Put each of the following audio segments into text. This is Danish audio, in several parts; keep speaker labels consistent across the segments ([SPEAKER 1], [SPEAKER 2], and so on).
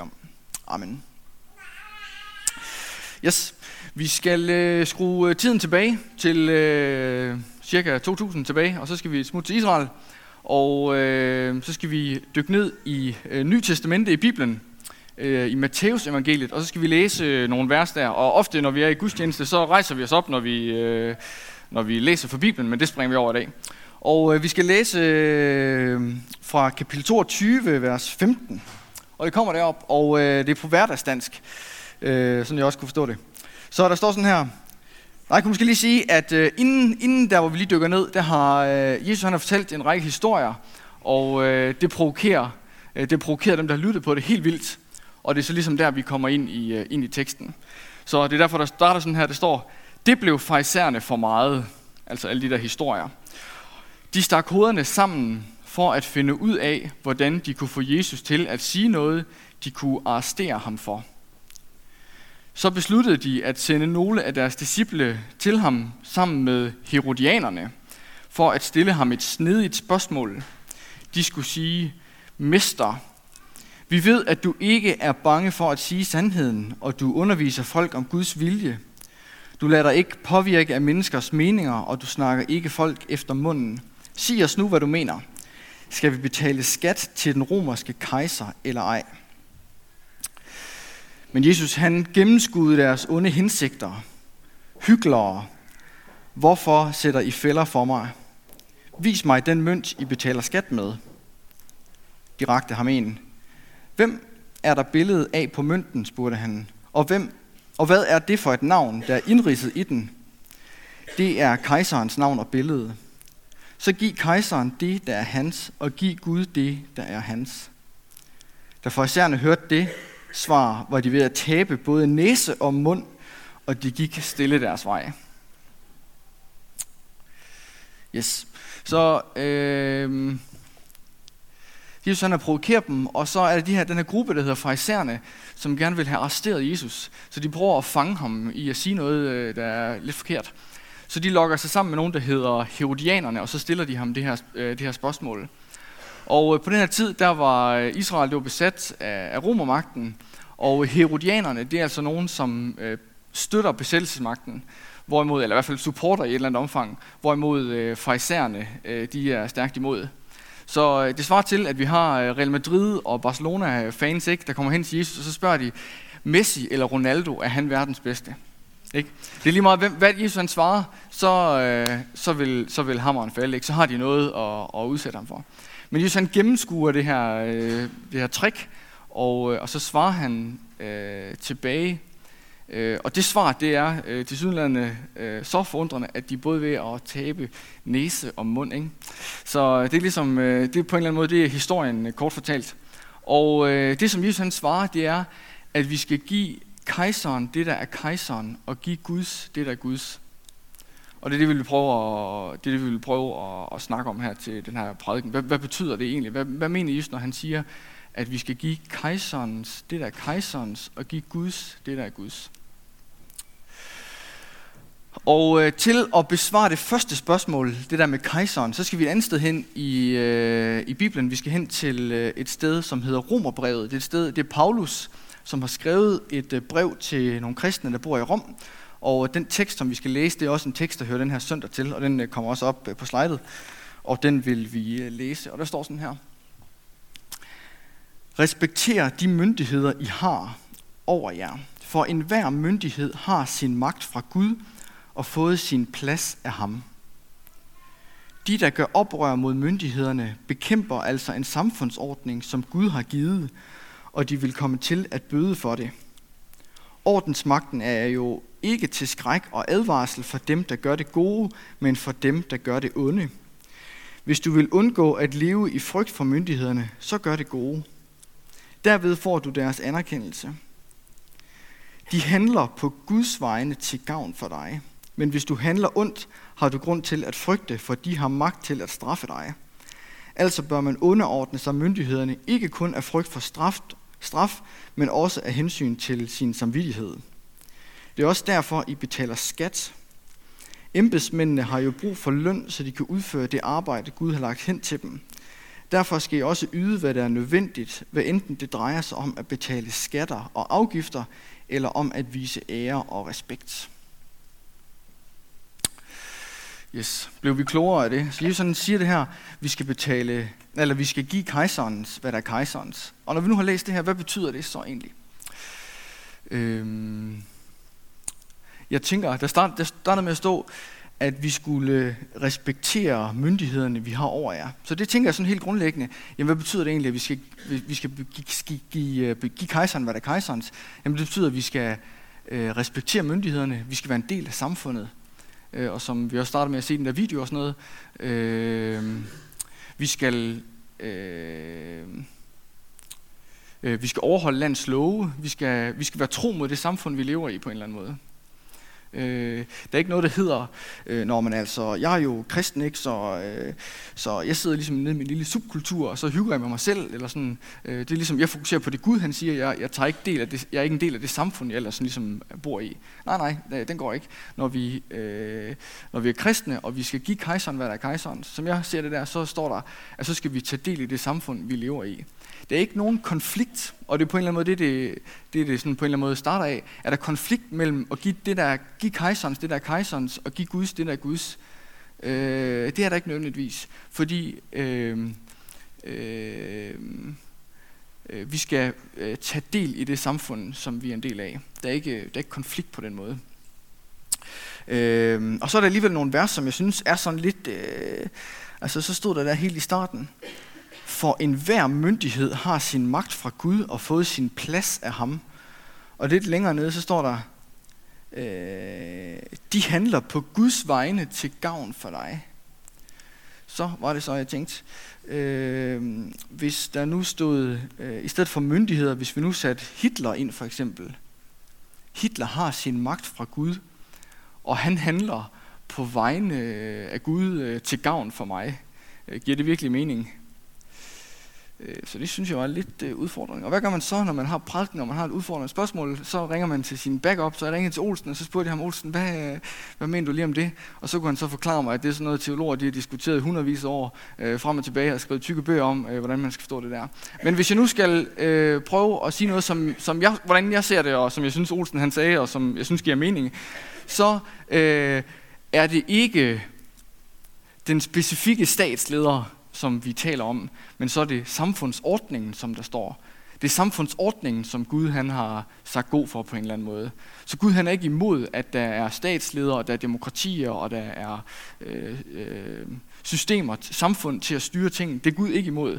[SPEAKER 1] om. Amen. Yes, vi skal øh, skrue øh, tiden tilbage til øh, cirka 2000 tilbage, og så skal vi smutte til Israel. Og øh, så skal vi dykke ned i øh, Ny Testamente i Bibelen, øh, i Matteus evangeliet, og så skal vi læse øh, nogle vers der. Og ofte, når vi er i gudstjeneste, så rejser vi os op, når vi, øh, når vi læser for Bibelen, men det springer vi over i dag. Og øh, vi skal læse øh, fra kapitel 22, vers 15. Og det kommer derop, og øh, det er på hverdagsdansk, øh, sådan jeg også kunne forstå det. Så der står sådan her. Nej, jeg kunne måske lige sige, at øh, inden, inden der, hvor vi lige dykker ned, der har øh, Jesus han har fortalt en række historier, og øh, det, provokerer, øh, det provokerer dem, der har lyttet på det helt vildt. Og det er så ligesom der, vi kommer ind i, øh, ind i teksten. Så det er derfor, der starter sådan her, det står, det blev fejserne for meget, altså alle de der historier. De stak hovederne sammen for at finde ud af, hvordan de kunne få Jesus til at sige noget, de kunne arrestere ham for. Så besluttede de at sende nogle af deres disciple til ham sammen med herodianerne, for at stille ham et snedigt spørgsmål. De skulle sige, Mester, vi ved, at du ikke er bange for at sige sandheden, og du underviser folk om Guds vilje. Du lader dig ikke påvirke af menneskers meninger, og du snakker ikke folk efter munden. Sig os nu, hvad du mener. Skal vi betale skat til den romerske kejser eller ej? Men Jesus han gennemskudde deres onde hensigter. Hyklere, hvorfor sætter I fælder for mig? Vis mig den mønt, I betaler skat med. De rakte ham en. Hvem er der billedet af på mønten, spurgte han. Og, hvem, og hvad er det for et navn, der er indridset i den? Det er kejserens navn og billede. Så giv kejseren det, der er hans, og giv Gud det, der er hans. Da farisæerne hørte det svar, var de ved at tabe både næse og mund, og de gik stille deres vej. Yes. Så øh, Jesus han har provokeret dem, og så er det de her, den her gruppe, der hedder farisæerne, som gerne vil have arresteret Jesus. Så de prøver at fange ham i at sige noget, øh, der er lidt forkert. Så de lokker sig sammen med nogen, der hedder Herodianerne, og så stiller de ham det her, øh, det her spørgsmål. Og øh, på den her tid, der var øh, Israel det var besat af, af romermagten, og Herodianerne, det er altså nogen, som øh, støtter besættelsesmagten, hvorimod, eller i hvert fald supporter i et eller andet omfang, hvorimod øh, farisæerne, øh, de er stærkt imod. Så øh, det svarer til, at vi har Real Madrid og Barcelona fans, ikke, der kommer hen til Jesus, og så spørger de, Messi eller Ronaldo, er han verdens bedste? Ikke? Det er lige meget, hvem, hvad Jesus han svarer, så, øh, så, vil, så vil hammeren falde. Ikke? Så har de noget at, at udsætte ham for. Men Jesus han gennemskuer det her, øh, det her trick, og, øh, og så svarer han øh, tilbage. Øh, og det svar, det er øh, til sydlandene øh, så forundrende, at de både ved at tabe næse og mund. Ikke? Så øh, det er ligesom, øh, det er på en eller anden måde, det er historien øh, kort fortalt. Og øh, det, som Jesus han svarer, det er, at vi skal give kejseren det, der er kejseren, og give Guds det, der er Guds. Og det er det, vi vil prøve at, det er det, vi vil prøve at, at snakke om her til den her prædiken. Hvad, hvad betyder det egentlig? Hvad, hvad mener Jesus, når han siger, at vi skal give kejserens det, der er kejserens, og give Guds det, der er Guds? Og øh, til at besvare det første spørgsmål, det der med kejseren, så skal vi et andet sted hen i, øh, i Bibelen. Vi skal hen til øh, et sted, som hedder Romerbrevet. Det er, et sted, det er Paulus, som har skrevet et øh, brev til nogle kristne, der bor i Rom. Og øh, den tekst, som vi skal læse, det er også en tekst, der hører den her søndag til, og den øh, kommer også op på slidet. Og den vil vi læse, og der står sådan her. Respekter de myndigheder, I har over jer, for enhver myndighed har sin magt fra Gud og fået sin plads af ham. De, der gør oprør mod myndighederne, bekæmper altså en samfundsordning, som Gud har givet, og de vil komme til at bøde for det. Ordensmagten er jo ikke til skræk og advarsel for dem, der gør det gode, men for dem, der gør det onde. Hvis du vil undgå at leve i frygt for myndighederne, så gør det gode. Derved får du deres anerkendelse. De handler på Guds vegne til gavn for dig. Men hvis du handler ondt, har du grund til at frygte, for de har magt til at straffe dig. Altså bør man underordne sig myndighederne, ikke kun af frygt for straf, straf, men også af hensyn til sin samvittighed. Det er også derfor, I betaler skat. Embedsmændene har jo brug for løn, så de kan udføre det arbejde, Gud har lagt hen til dem. Derfor skal I også yde, hvad der er nødvendigt, hvad enten det drejer sig om at betale skatter og afgifter, eller om at vise ære og respekt. Yes. Blev vi klogere af det? Så Jesus siger det her, vi skal betale, eller vi skal give kejserens, hvad der er kejserens. Og når vi nu har læst det her, hvad betyder det så egentlig? Øhm, jeg tænker, der, start, der startede med at stå, at vi skulle respektere myndighederne, vi har over jer. Så det tænker jeg sådan helt grundlæggende. Jamen, hvad betyder det egentlig, at vi skal, vi skal give, give, give, øh, give kejseren, hvad der er kejserens? Jamen, det betyder, at vi skal øh, respektere myndighederne. Vi skal være en del af samfundet. Øh, og som vi også startede med at se den der video og sådan noget. Øh, vi skal... Øh, øh, vi skal overholde lands love. Vi skal, vi skal være tro mod det samfund, vi lever i på en eller anden måde. Øh, der er ikke noget, der hedder, øh, når man altså, jeg er jo kristen, ikke, så, øh, så jeg sidder ligesom nede i min lille subkultur, og så hygger jeg med mig selv, eller sådan, øh, det er ligesom, jeg fokuserer på det Gud, han siger, jeg, jeg, tager ikke del af det, jeg er ikke en del af det samfund, jeg ellers ligesom bor i. Nej, nej, den går ikke. Når vi, øh, når vi er kristne, og vi skal give kejseren, hvad der er kejseren, som jeg ser det der, så står der, at så skal vi tage del i det samfund, vi lever i. Der er ikke nogen konflikt, og det er på en eller anden måde det, det, det, det sådan på en eller anden måde starter af. Er der konflikt mellem at give det der, give kejserens, det der er kejserens, og give Guds, det der er Guds? Øh, det er der ikke nødvendigvis, fordi øh, øh, øh, vi skal øh, tage del i det samfund, som vi er en del af. Der er ikke, der er ikke konflikt på den måde. Øh, og så er der alligevel nogle vers, som jeg synes er sådan lidt... Øh, altså så stod der der helt i starten. For enhver myndighed har sin magt fra Gud og fået sin plads af ham. Og lidt længere nede, så står der, øh, de handler på Guds vegne til gavn for dig. Så var det så, jeg tænkte, øh, hvis der nu stod, øh, i stedet for myndigheder, hvis vi nu satte Hitler ind for eksempel. Hitler har sin magt fra Gud, og han handler på vegne øh, af Gud øh, til gavn for mig. Øh, giver det virkelig mening? Øh, så det synes jeg var lidt øh, udfordring. Og hvad gør man så, når man har prædiken, og man har et udfordrende spørgsmål? Så ringer man til sin backup, så jeg ringede til Olsen, og så spurgte jeg ham, Olsen, hvad, øh, hvad mener du lige om det? Og så kunne han så forklare mig, at det er sådan noget, teologer de har diskuteret hundredvis af år øh, frem og tilbage, og skrevet tykke bøger om, øh, hvordan man skal forstå det der. Men hvis jeg nu skal øh, prøve at sige noget, som, som jeg, hvordan jeg ser det, og som jeg synes Olsen han sagde, og som jeg synes giver mening, så øh, er det ikke den specifikke statsleder, som vi taler om, men så er det samfundsordningen, som der står. Det er samfundsordningen, som Gud han har sagt god for på en eller anden måde. Så Gud han er ikke imod, at der er statsledere, der er demokratier, og der er øh, øh, systemer, samfund til at styre ting. Det er Gud ikke imod.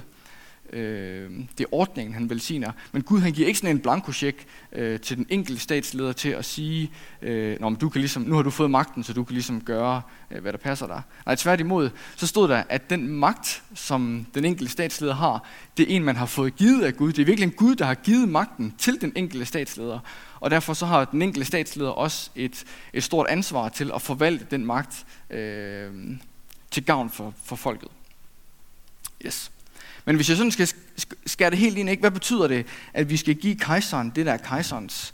[SPEAKER 1] Øh, det er ordningen, han velsigner. Men Gud han giver ikke sådan en blankosjek øh, til den enkelte statsleder til at sige, øh, Nå, men du kan ligesom, nu har du fået magten, så du kan ligesom gøre, øh, hvad der passer dig. Nej, tværtimod, så stod der, at den magt, som den enkelte statsleder har, det er en, man har fået givet af Gud. Det er virkelig en Gud, der har givet magten til den enkelte statsleder. Og derfor så har den enkelte statsleder også et, et stort ansvar til at forvalte den magt øh, til gavn for, for folket. Yes. Men hvis jeg sådan skal skære det helt ind, ikke? hvad betyder det, at vi skal give kejseren det, der er kejserens?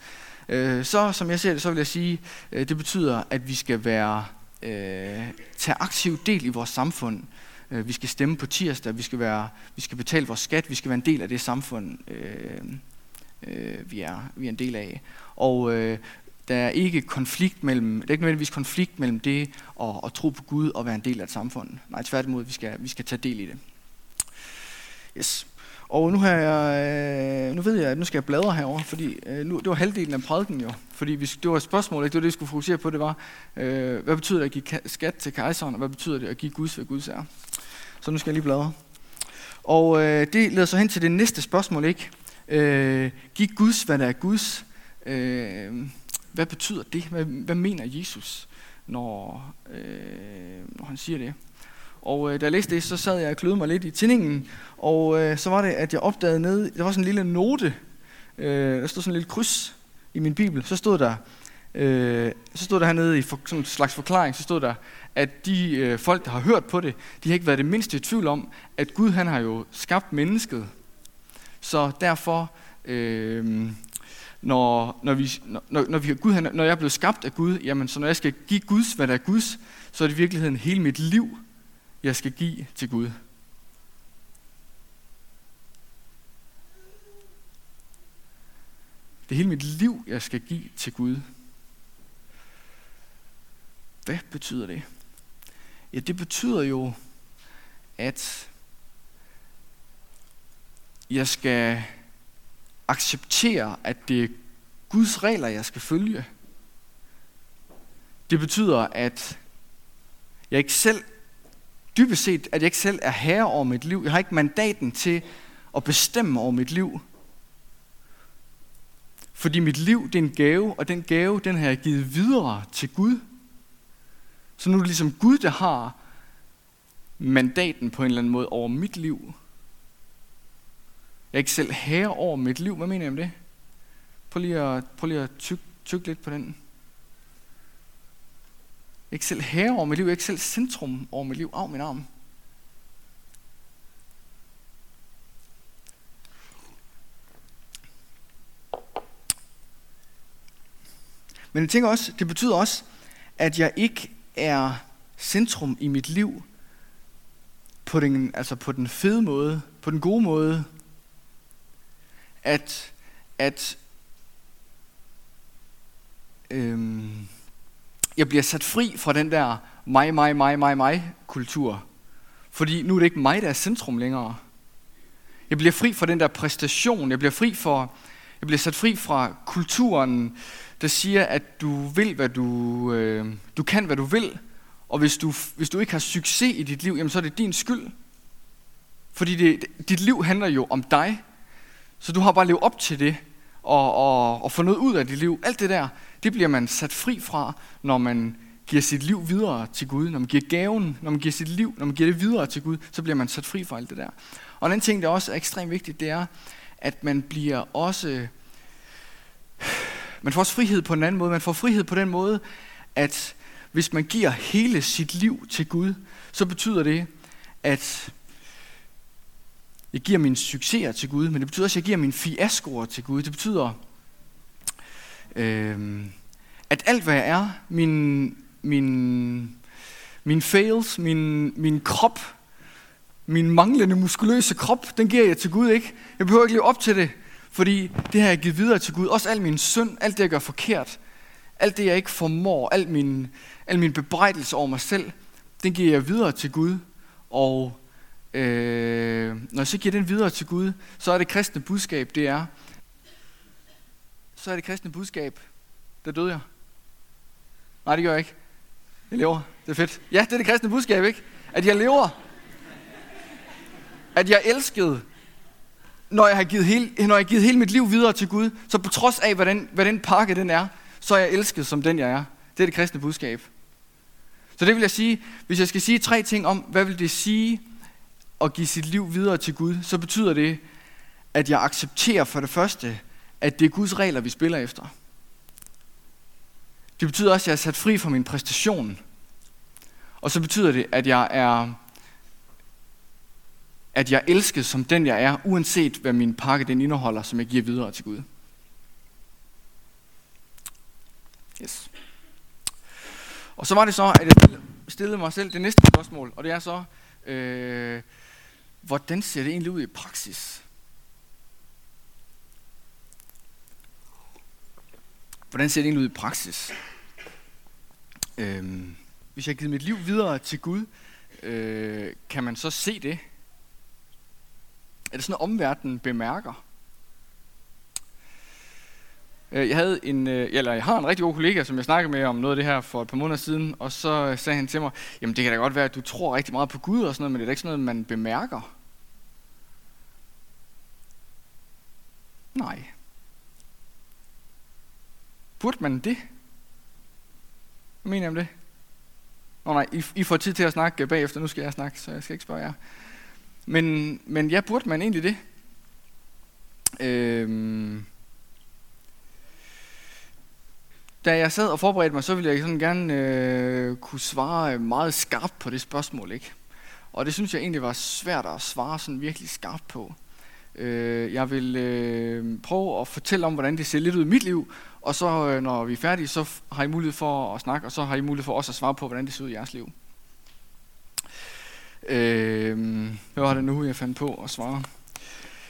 [SPEAKER 1] Øh, så, som jeg ser det, så vil jeg sige, øh, det betyder, at vi skal være, øh, tage aktiv del i vores samfund. Øh, vi skal stemme på tirsdag, vi skal, være, vi skal betale vores skat, vi skal være en del af det samfund, øh, øh, vi, er, vi er en del af. Og øh, der er ikke konflikt mellem, det er ikke nødvendigvis konflikt mellem det og, at tro på Gud og være en del af et samfund. Nej, tværtimod, vi skal, vi skal tage del i det. Yes. Og nu, har jeg, øh, nu ved jeg, at nu skal jeg bladre herover, fordi øh, nu, det var halvdelen af prædiken jo. Fordi vi, det var et spørgsmål, ikke? det var det, vi skulle fokusere på, det var, øh, hvad betyder det at give skat til kejseren, og hvad betyder det at give Guds, hvad Guds er? Så nu skal jeg lige bladre. Og øh, det leder så hen til det næste spørgsmål, ikke? Øh, giv Guds, hvad der er Guds. Øh, hvad betyder det? Hvad, hvad mener Jesus, når, øh, når han siger det? Og øh, da jeg læste det, så sad jeg og kløede mig lidt i tinningen, og øh, så var det, at jeg opdagede nede, der var sådan en lille note, øh, der stod sådan en lille kryds i min bibel, så stod der, øh, så stod der hernede i for, sådan en slags forklaring, så stod der, at de øh, folk, der har hørt på det, de har ikke været det mindste i tvivl om, at Gud han har jo skabt mennesket. Så derfor, øh, når, når, vi, når, når, vi, Gud, han, når jeg er blevet skabt af Gud, jamen så når jeg skal give Guds, hvad der er Guds, så er det i virkeligheden hele mit liv, jeg skal give til Gud. Det er hele mit liv, jeg skal give til Gud. Hvad betyder det? Ja, det betyder jo, at jeg skal acceptere, at det er Guds regler, jeg skal følge. Det betyder, at jeg ikke selv dybest set, at jeg ikke selv er herre over mit liv. Jeg har ikke mandaten til at bestemme over mit liv. Fordi mit liv, det er en gave, og den gave, den har jeg givet videre til Gud. Så nu er det ligesom Gud, der har mandaten på en eller anden måde over mit liv. Jeg er ikke selv herre over mit liv. Hvad mener jeg om det? Prøv lige at, prøv lige at tykke tyk lidt på den. Ikke selv herre over mit liv. Ikke selv centrum over mit liv. Af min arm. Men jeg tænker også, det betyder også, at jeg ikke er centrum i mit liv på den, altså på den fede måde, på den gode måde, at, at øhm, jeg bliver sat fri fra den der mig, mig, mig, mig, mig kultur. Fordi nu er det ikke mig, der er centrum længere. Jeg bliver fri fra den der præstation. Jeg bliver fri for, jeg bliver sat fri fra kulturen, der siger, at du vil, hvad du, øh, du kan, hvad du vil. Og hvis du, hvis du ikke har succes i dit liv, jamen så er det din skyld. Fordi det, dit liv handler jo om dig. Så du har bare levet op til det, og, og, og få noget ud af dit liv. Alt det der, det bliver man sat fri fra, når man giver sit liv videre til Gud. Når man giver gaven, når man giver sit liv, når man giver det videre til Gud, så bliver man sat fri fra alt det der. Og en anden ting, der også er ekstremt vigtigt, det er, at man bliver også... Man får også frihed på en anden måde. Man får frihed på den måde, at hvis man giver hele sit liv til Gud, så betyder det, at jeg giver mine succeser til Gud, men det betyder også, at jeg giver mine fiaskoer til Gud. Det betyder, øh, at alt hvad jeg er, min, min, min fails, min, min krop, min manglende muskuløse krop, den giver jeg til Gud, ikke? Jeg behøver ikke leve op til det, fordi det har jeg givet videre til Gud. Også al min synd, alt det jeg gør forkert, alt det jeg ikke formår, al min, al min bebrejdelse over mig selv, den giver jeg videre til Gud, og øh, når jeg så giver den videre til Gud, så er det kristne budskab, det er, så er det kristne budskab, der døde jeg. Nej, det gør jeg ikke. Jeg lever. Det er fedt. Ja, det er det kristne budskab, ikke? At jeg lever. At jeg elskede, når jeg har givet hele, når jeg har givet hele mit liv videre til Gud, så på trods af, hvad den, hvad den pakke den er, så er jeg elsket som den, jeg er. Det er det kristne budskab. Så det vil jeg sige, hvis jeg skal sige tre ting om, hvad vil det sige at give sit liv videre til Gud, så betyder det, at jeg accepterer for det første, at det er Guds regler, vi spiller efter. Det betyder også, at jeg er sat fri fra min præstation. Og så betyder det, at jeg er at jeg elsker som den jeg er, uanset hvad min pakke den indeholder, som jeg giver videre til Gud. Yes. Og så var det så, at jeg stillede mig selv det næste spørgsmål, og det er så, øh, hvordan ser det egentlig ud i praksis? Hvordan ser det egentlig ud i praksis? Øhm, hvis jeg har givet mit liv videre til Gud, øh, kan man så se det? Er det sådan, at omverdenen bemærker? Øh, jeg havde en, øh, eller jeg har en rigtig god kollega, som jeg snakkede med om noget af det her for et par måneder siden, og så øh, sagde han til mig, jamen det kan da godt være, at du tror rigtig meget på Gud og sådan noget, men det er da ikke sådan noget, man bemærker. Nej. Burde man det? Hvad mener jeg om det? Nå nej, I, I får tid til at snakke bagefter, nu skal jeg snakke, så jeg skal ikke spørge jer. Men, men ja, burde man egentlig det? Øhm, da jeg sad og forberedte mig, så ville jeg sådan gerne øh, kunne svare meget skarpt på det spørgsmål, ikke? Og det synes jeg egentlig var svært at svare sådan virkelig skarpt på. Øh, jeg vil øh, prøve at fortælle om, hvordan det ser lidt ud i mit liv, og så øh, når vi er færdige, så har I mulighed for at snakke, og så har I mulighed for også at svare på, hvordan det ser ud i jeres liv. Øh, hvad var det nu, jeg fandt på at svare?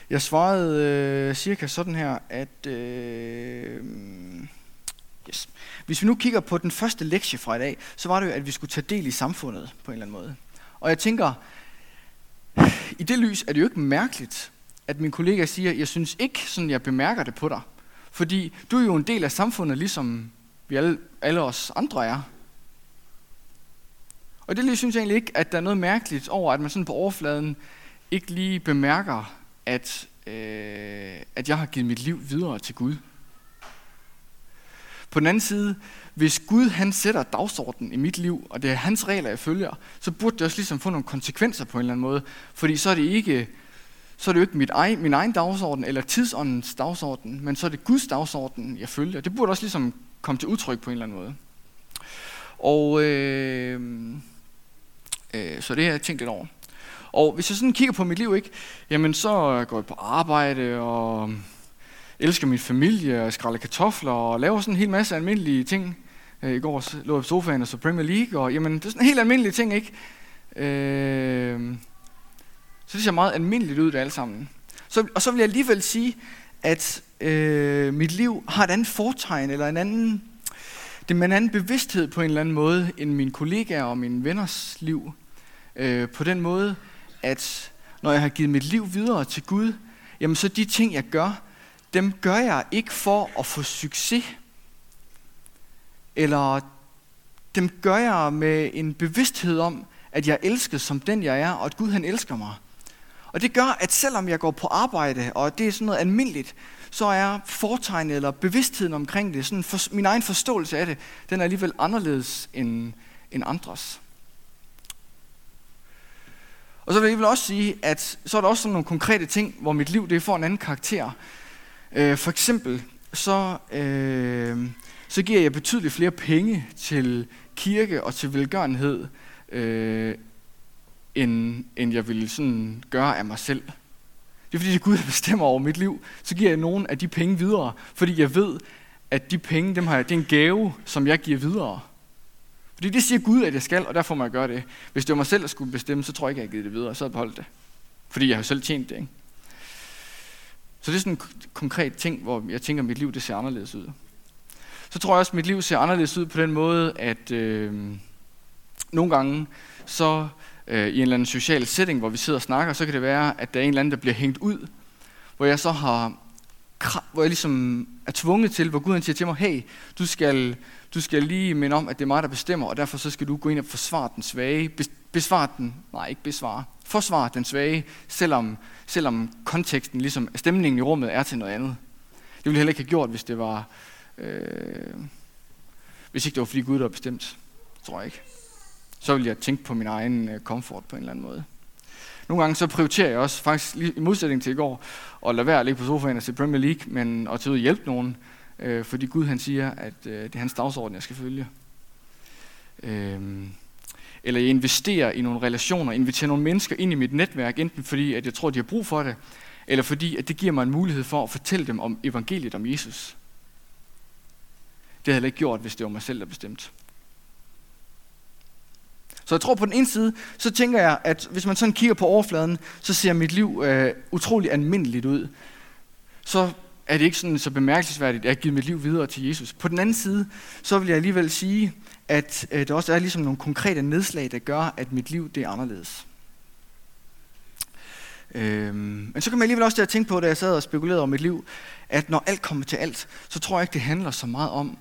[SPEAKER 1] Jeg svarede øh, cirka sådan her, at... Øh, hvis vi nu kigger på den første lektie fra i dag, så var det jo, at vi skulle tage del i samfundet på en eller anden måde. Og jeg tænker, i det lys er det jo ikke mærkeligt, at min kollega siger, jeg synes ikke, sådan jeg bemærker det på dig. Fordi du er jo en del af samfundet, ligesom vi alle, alle os andre er. Og det synes jeg egentlig ikke, at der er noget mærkeligt over, at man sådan på overfladen ikke lige bemærker, at, øh, at jeg har givet mit liv videre til Gud. På den anden side, hvis Gud han sætter dagsordenen i mit liv, og det er hans regler, jeg følger, så burde det også ligesom få nogle konsekvenser på en eller anden måde. Fordi så er det ikke, så er det jo ikke mit egen, min egen dagsorden eller tidsåndens dagsorden, men så er det Guds dagsorden, jeg følger. Det burde også ligesom komme til udtryk på en eller anden måde. Og øh, øh, så det har jeg tænkt lidt over. Og hvis jeg sådan kigger på mit liv, ikke, jamen så går jeg på arbejde og elsker min familie og skræller kartofler og laver sådan en hel masse almindelige ting. Øh, I går lå jeg på sofaen og så Premier League, og jamen, det er sådan en helt almindelige ting, ikke? Øh, så det ser meget almindeligt ud, det alt sammen. Så, og så vil jeg alligevel sige, at øh, mit liv har et andet fortegn, eller en anden, det er en anden bevidsthed på en eller anden måde, end mine kollegaer og mine venners liv. Øh, på den måde, at når jeg har givet mit liv videre til Gud, jamen så de ting, jeg gør, dem gør jeg ikke for at få succes. Eller dem gør jeg med en bevidsthed om, at jeg er elsket som den jeg er, og at Gud han elsker mig. Og det gør, at selvom jeg går på arbejde, og det er sådan noget almindeligt, så er fortegnet eller bevidstheden omkring det, sådan for, min egen forståelse af det, den er alligevel anderledes end, end andres. Og så vil jeg vel også sige, at så er der også sådan nogle konkrete ting, hvor mit liv det får en anden karakter. Øh, for eksempel, så, øh, så giver jeg betydeligt flere penge til kirke og til velgørenhed, øh, end, end jeg ville sådan gøre af mig selv. Det er fordi, det er Gud, der bestemmer over mit liv. Så giver jeg nogle af de penge videre, fordi jeg ved, at de penge, dem har jeg, det er en gave, som jeg giver videre. Fordi det siger Gud, at jeg skal, og derfor må jeg gøre det. Hvis det var mig selv, der skulle bestemme, så tror jeg ikke, at jeg har givet det videre, så havde jeg beholdt det. Fordi jeg har selv tjent det, ikke? Så det er sådan en konkret ting, hvor jeg tænker, at mit liv det ser anderledes ud. Så tror jeg også, at mit liv ser anderledes ud på den måde, at øh, nogle gange, så øh, i en eller anden social setting, hvor vi sidder og snakker, så kan det være, at der er en eller anden, der bliver hængt ud, hvor jeg så har, hvor jeg ligesom er tvunget til, hvor Gud han siger til mig, hey, du skal, du skal lige minde om, at det er mig, der bestemmer, og derfor så skal du gå ind og forsvare den svage, besvare den, nej ikke besvare, forsvare den svage, selvom, selvom konteksten, ligesom stemningen i rummet er til noget andet. Det ville jeg heller ikke have gjort, hvis det var, øh, hvis ikke det var fordi Gud der bestemt, tror jeg ikke. Så ville jeg tænke på min egen øh, komfort på en eller anden måde. Nogle gange så prioriterer jeg også, faktisk i modsætning til i går, at lade være at ligge på sofaen og se Premier League, men at tage ud og hjælpe nogen, øh, fordi Gud han siger, at øh, det er hans dagsorden, jeg skal følge. Øh, eller jeg investerer i nogle relationer, inviterer nogle mennesker ind i mit netværk, enten fordi, at jeg tror, de har brug for det, eller fordi, at det giver mig en mulighed for at fortælle dem om evangeliet om Jesus. Det havde jeg ikke gjort, hvis det var mig selv, der bestemte. Så jeg tror på den ene side, så tænker jeg, at hvis man sådan kigger på overfladen, så ser mit liv øh, utrolig almindeligt ud. Så er det ikke sådan så bemærkelsesværdigt, at jeg har givet mit liv videre til Jesus. På den anden side, så vil jeg alligevel sige, at øh, der også er ligesom nogle konkrete nedslag, der gør, at mit liv det er anderledes. Øhm, men så kan man alligevel også der tænke på, da jeg sad og spekulerede over mit liv, at når alt kommer til alt, så tror jeg ikke, det handler så meget om,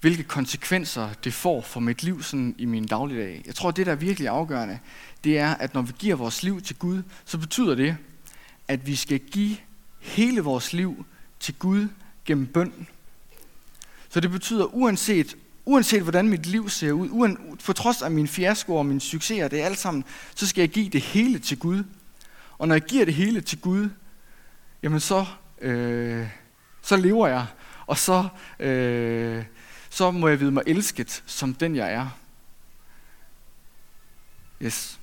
[SPEAKER 1] hvilke konsekvenser det får for mit liv sådan i min dagligdag. Jeg tror, det der er virkelig afgørende, det er, at når vi giver vores liv til Gud, så betyder det, at vi skal give hele vores liv til Gud gennem bøn. Så det betyder, uanset, uanset hvordan mit liv ser ud, uan, for trods af min fiasko og mine succeser, det er alt sammen, så skal jeg give det hele til Gud. Og når jeg giver det hele til Gud, jamen så, øh, så lever jeg, og så, øh, så må jeg vide mig elsket som den jeg er. Yes.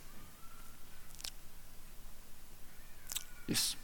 [SPEAKER 1] Yes.